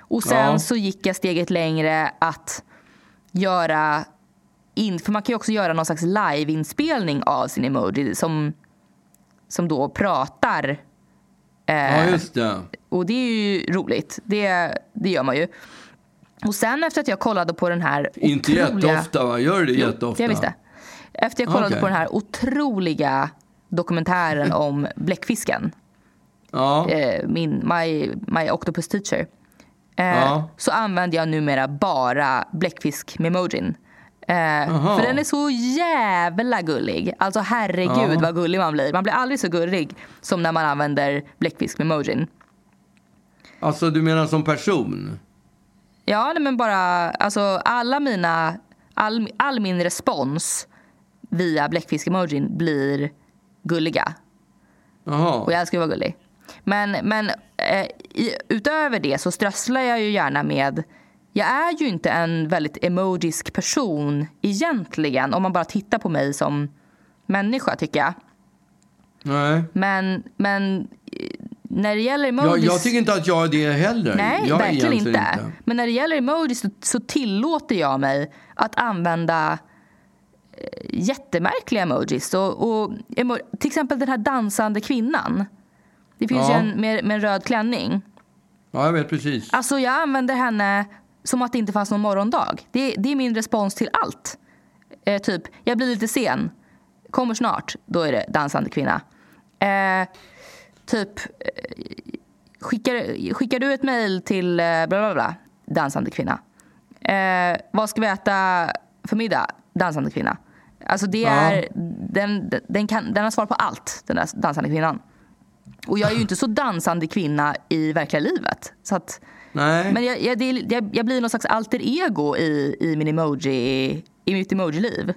Och sen Ja. så gick jag steget längre att göra in, för man kan ju också göra någon slags live-inspelning av sin emoji som, som då pratar. Ja, just det. Och det är ju roligt. Det, det gör man ju. Och sen efter att jag kollade på den här Inte otroliga... jätteofta, va? Gör du det Jo, jätteofta? jag visste. Efter jag kollade Okej. på den här otroliga dokumentären om bläckfisken. Ja. Eh, min, my, my octopus teacher. Eh, Ja. Så använder jag numera bara bläckfisk-memojin. Eh, Aha. för den är så jävla gullig. Alltså herregud Ja. vad gullig man blir. Man blir aldrig så gullig som när man använder bläckfisk-memojin. Alltså, du menar som person? Ja, nej, men bara alltså alla mina, all, all min respons via bläckfisk-emojin blir gulliga. Jaha. Och jag älskar att vara gullig. Men, men eh, i, utöver det så strösslar jag ju gärna med... Jag är ju inte en väldigt emojisk person egentligen om man bara tittar på mig som människa tycker jag. Nej. Men, men eh, när det gäller Jag, emojis... jag tycker inte att jag är det heller. Nej, jag verkligen inte. egentligen Men när det gäller emojis så, så tillåter jag mig att använda jättemärkliga emojis. Och, och emo till exempel den här dansande kvinnan. Det finns Ja. ju en med, med en röd klänning. Ja, jag vet precis. Alltså jag använder henne som att det inte fanns någon morgondag. Det, det är min respons till allt. Eh, typ, jag blir lite sen. Kommer snart. Då är det dansande kvinna. Eh, typ, eh, skickar, skickar du ett mejl till eh, bla bla bla. Dansande kvinna. Eh, vad ska vi äta för middag? Dansande kvinna. Alltså det Ja. är, den, den, kan, den har svar på allt, den där dansande kvinnan. Och jag är ju inte så dansande kvinna i verkliga livet. Så att, Nej. men jag, jag, det, jag, jag blir någon slags alter ego i, i min emoji, i mitt emoji-liv.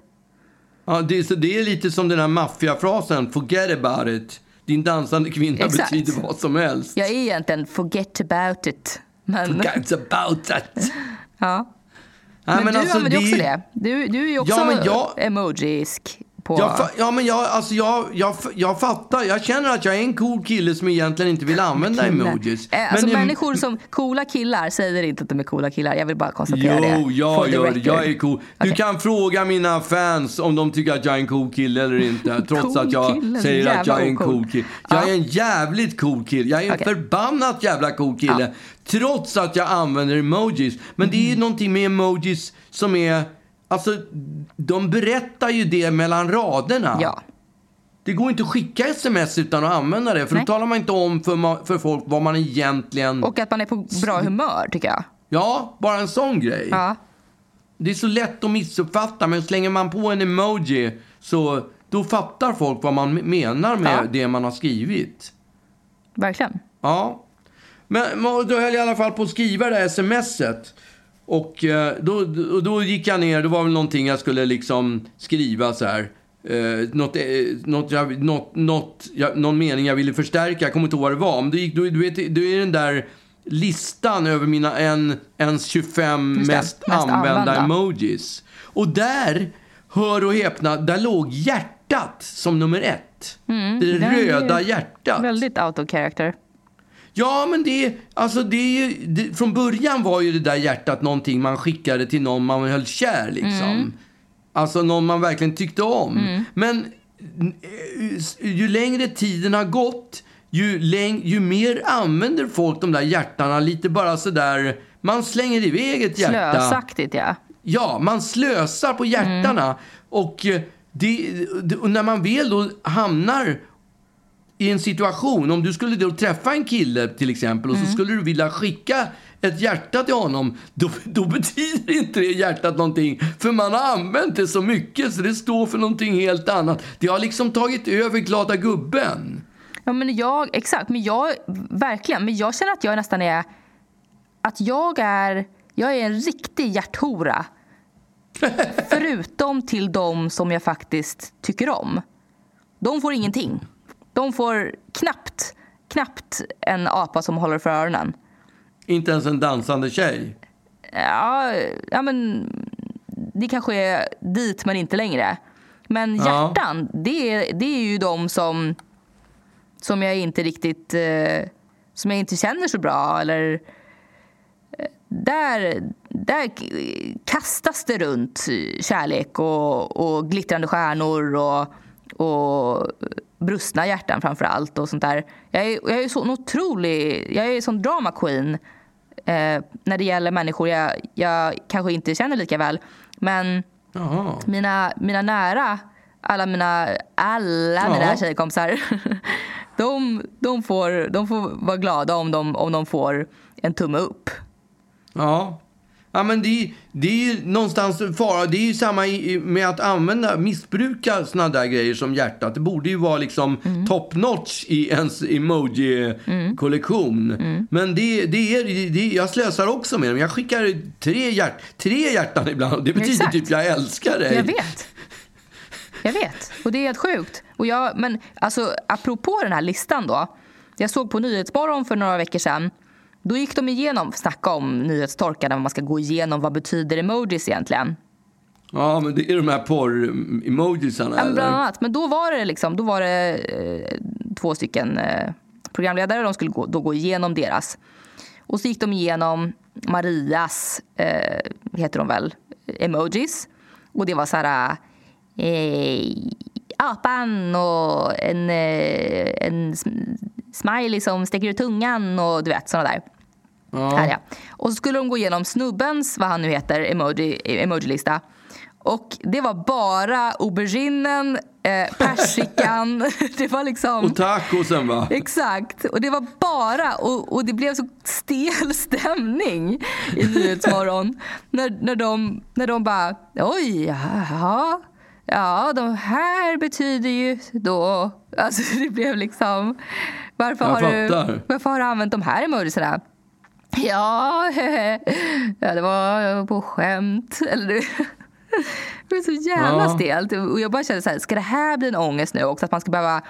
Ja, det, så det är lite som den här maffiafrasen, forget about it. Din dansande kvinna Exakt. betyder vad som helst. Jag är egentligen forget about it. Men, Forget about that. ja. Nej, men, du alltså, använder ju också det. Du, du är ju också Ja, men jag- emojisk på... Jag, ja, men jag, alltså jag, jag, jag fattar. Jag känner att jag är en cool kille som egentligen inte vill använda emojis. Eh, Alltså men, människor som, coola killar säger inte att de är coola killar. Jag vill bara konstatera det. Jo, jag gör det. Jag är cool. Du kan fråga mina fans om de tycker att jag är en cool kille eller inte. Trots Cool att jag kille, säger att jävla jag är en cool kille. Jag Ja. är en jävligt cool kille. Jag är en Okej. förbannat jävla cool kille. Trots att jag använder emojis. Men det är ju Mm. någonting med emojis som är... Alltså, de berättar ju det mellan raderna. Ja. Det går inte att skicka sms utan att använda det. För Nej. då talar man inte om för, för folk vad man egentligen... Och att man är på bra humör tycker jag. Ja, bara en sån grej. Ja. Det är så lätt att missuppfatta, men slänger man på en emoji så då fattar folk vad man menar med Ja. det man har skrivit. Verkligen. Ja. Men då höll jag i alla fall på att skriva det här smset. Och eh, då, då, då gick jag ner, det var väl någonting jag skulle liksom skriva så här. Eh, något, eh, något, jag, något, något, jag, någon mening jag ville förstärka, jag kommer inte ihåg vad det var. Men det gick, då, du vet, det är den där listan över mina en, ens 25 Just det, mest, mest använda, använda. emojis. Och där, hör och häpna, där låg hjärtat som nummer ett. det Mm, ju röda hjärtat. Väldigt out of character. Ja, men det, alltså det är ju, det, från början var ju det där hjärtat någonting man skickade till någon man höll kär liksom. Alltså någon man verkligen tyckte om. Men eh, ju längre tiden har gått, ju, läng, ju mer använder folk de där hjärtarna lite bara sådär. Man slänger iväg ett hjärta. Slösaktigt ja. Ja, man slösar på hjärtarna. Och, eh, det, det, och när man väl då hamnar i en situation, om du skulle då träffa en kille till exempel och så skulle du vilja skicka ett hjärta till honom, då, då betyder inte det hjärtat någonting. För man har använt det så mycket så det står för någonting helt annat. Det har liksom tagit över glada gubben. Ja men jag, exakt, men jag, verkligen, men jag känner att jag nästan är, att jag är, jag är en riktig hjärthora. Förutom till de som jag faktiskt tycker om. De får ingenting. De får knappt, knappt en apa som håller för öronen. Inte ens en dansande tjej. Ja, ja men det kanske är dit men inte längre. Men Ja. hjärtan, det, är, det är ju de som, som jag inte riktigt eh, som jag inte känner så bra. Eller, eh, där, där kastas det runt kärlek och, och glittrande stjärnor och, och brustna hjärtan framför allt. Och sånt där. Jag är, jag är så en otrolig, jag är sån drama queen eh, när det gäller människor jag, jag kanske inte känner lika väl. Men Jaha. mina, mina nära, alla mina, alla mina Ja. tjejkompisar, de, de, får, de får vara glada om de, om de får en tumme upp. Ja. Ja, men det, det är ju någonstans fara. Det är ju samma med att använda, missbruka såna där grejer som hjärtat. Det borde ju vara liksom top notch i ens emoji-kollektion. Men det, det är, det, jag slösar också med dem. Jag skickar tre, hjärt, tre hjärtan ibland. Det betyder Exakt. typ jag älskar dig. Jag vet. Jag vet. Och det är helt sjukt. Och jag, men alltså, apropå den här listan då. Jag såg på Nyhetsmorgon för några veckor sedan. Då gick de igenom, snacka om nyhetstorka, när man ska gå igenom vad betyder emojis egentligen. Ja, men det är de här porr-emojisarna. Ja, bland annat. Men då var det, liksom, då var det eh, två stycken eh, programledare. De skulle gå, då gå igenom deras. Och så gick de igenom Marias, eh, heter de väl, emojis. Och det var så här... Eh, apan och en, eh, en smiley som sticker ut tungan och du vet såna där. Här ja. Och så skulle de gå igenom snubbens, vad han nu heter, emoji, emojilista. Och det var bara auberginen, eh, persikan, det var liksom... Och tacosen va? Exakt. Och det var bara, och, och det blev så stel stämning i Nyhetsmorgon. när, när, de, när de bara, oj, jaha. Ja, de här betyder ju då... Alltså det blev liksom... Varför, Jag har du, varför har du använt de här emojisarna? Ja, ja, det var på skämt. Eller det, det var så jävla Ja. stelt. Och jag bara kände så här, ska det här bli en ångest nu också? Att man ska behöva,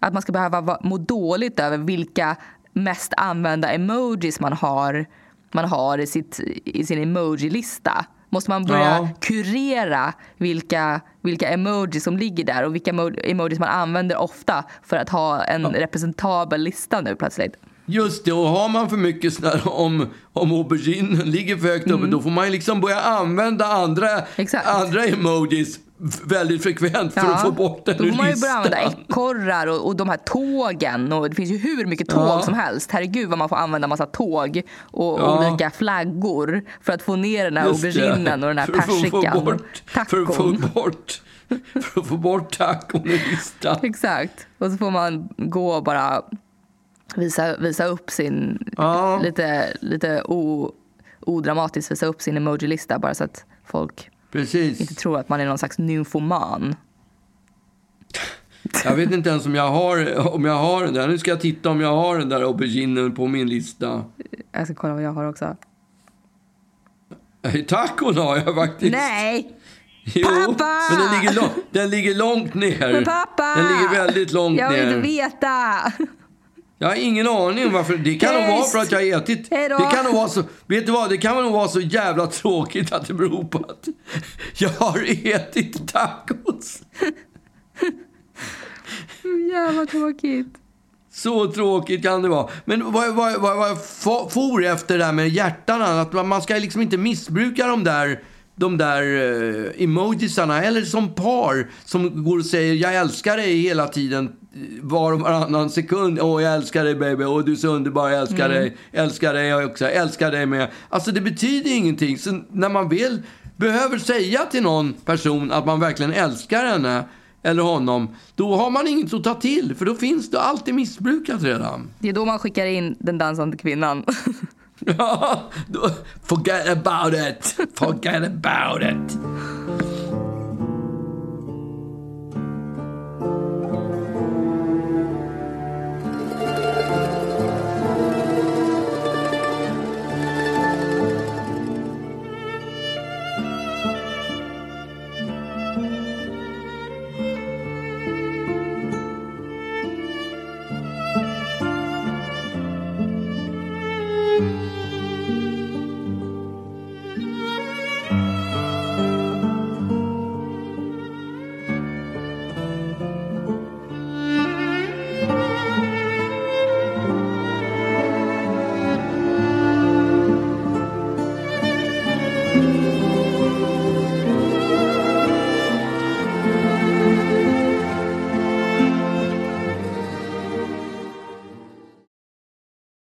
att man ska behöva va- må dåligt över vilka mest använda emojis man har, man har i, sitt, i sin emojilista. Måste man börja Ja. kurera vilka, vilka emojis som ligger där och vilka emo- emojis man använder ofta för att ha en representabel lista nu plötsligt. Just det, och har man för mycket sådär om, om auberginen ligger för högt uppe, då får man liksom börja använda andra, Mm. Exakt. andra emojis väldigt frekvent för att få bort den Då får man ju börja använda ekorrar och, och de här tågen. Och det finns ju hur mycket tåg Ja. som helst. Herregud vad man får använda massa tåg och Ja. olika flaggor för att få ner den här Just auberginen och den här För persikan. bort- För att få bort, för att få bort tacon ur listan. Exakt. Och så får man gå och bara visa, visa upp sin, Ja. lite, lite o, odramatiskt visa upp sin emoji-lista bara så att folk Precis. inte tror att man är någon slags nymfoman. Jag vet inte ens om jag har, om jag har den där. Nu ska jag titta om jag har den där auberginen på min lista. Jag ska kolla vad jag har också. Tacon har jag faktiskt. Nej! Jo, Pappa! men den ligger, lång, den ligger långt ner. Men pappa! Den ligger väldigt långt Jag vill ner. inte veta. Jag har ingen aning varför. Det kan nog vara för att jag har ätit. hej då. Det kan nog vara så. Vet du vad? Det kan nog vara så jävla tråkigt att det beror på att jag har ätit tacos. Jävla tråkigt. Så tråkigt kan det vara. Men vad, vad, vad, vad jag for- efter det där med hjärtan, att man- man ska liksom inte missbruka de där, de där uh, emojisarna. Eller som par som går och säger jag älskar dig hela tiden. Var och varannan sekund. Åh, jag älskar dig baby. Åh, du är så underbar. Jag älskar dig. Älskar dig jag också. Älskar dig med. Alltså det betyder ingenting. Så när man vill, behöver säga till någon person att man verkligen älskar henne eller honom, då har man inget att ta till. För då finns det alltid missbrukat redan. Det är då man skickar in den dansande kvinnan. Ja, forget about it. Forget about it.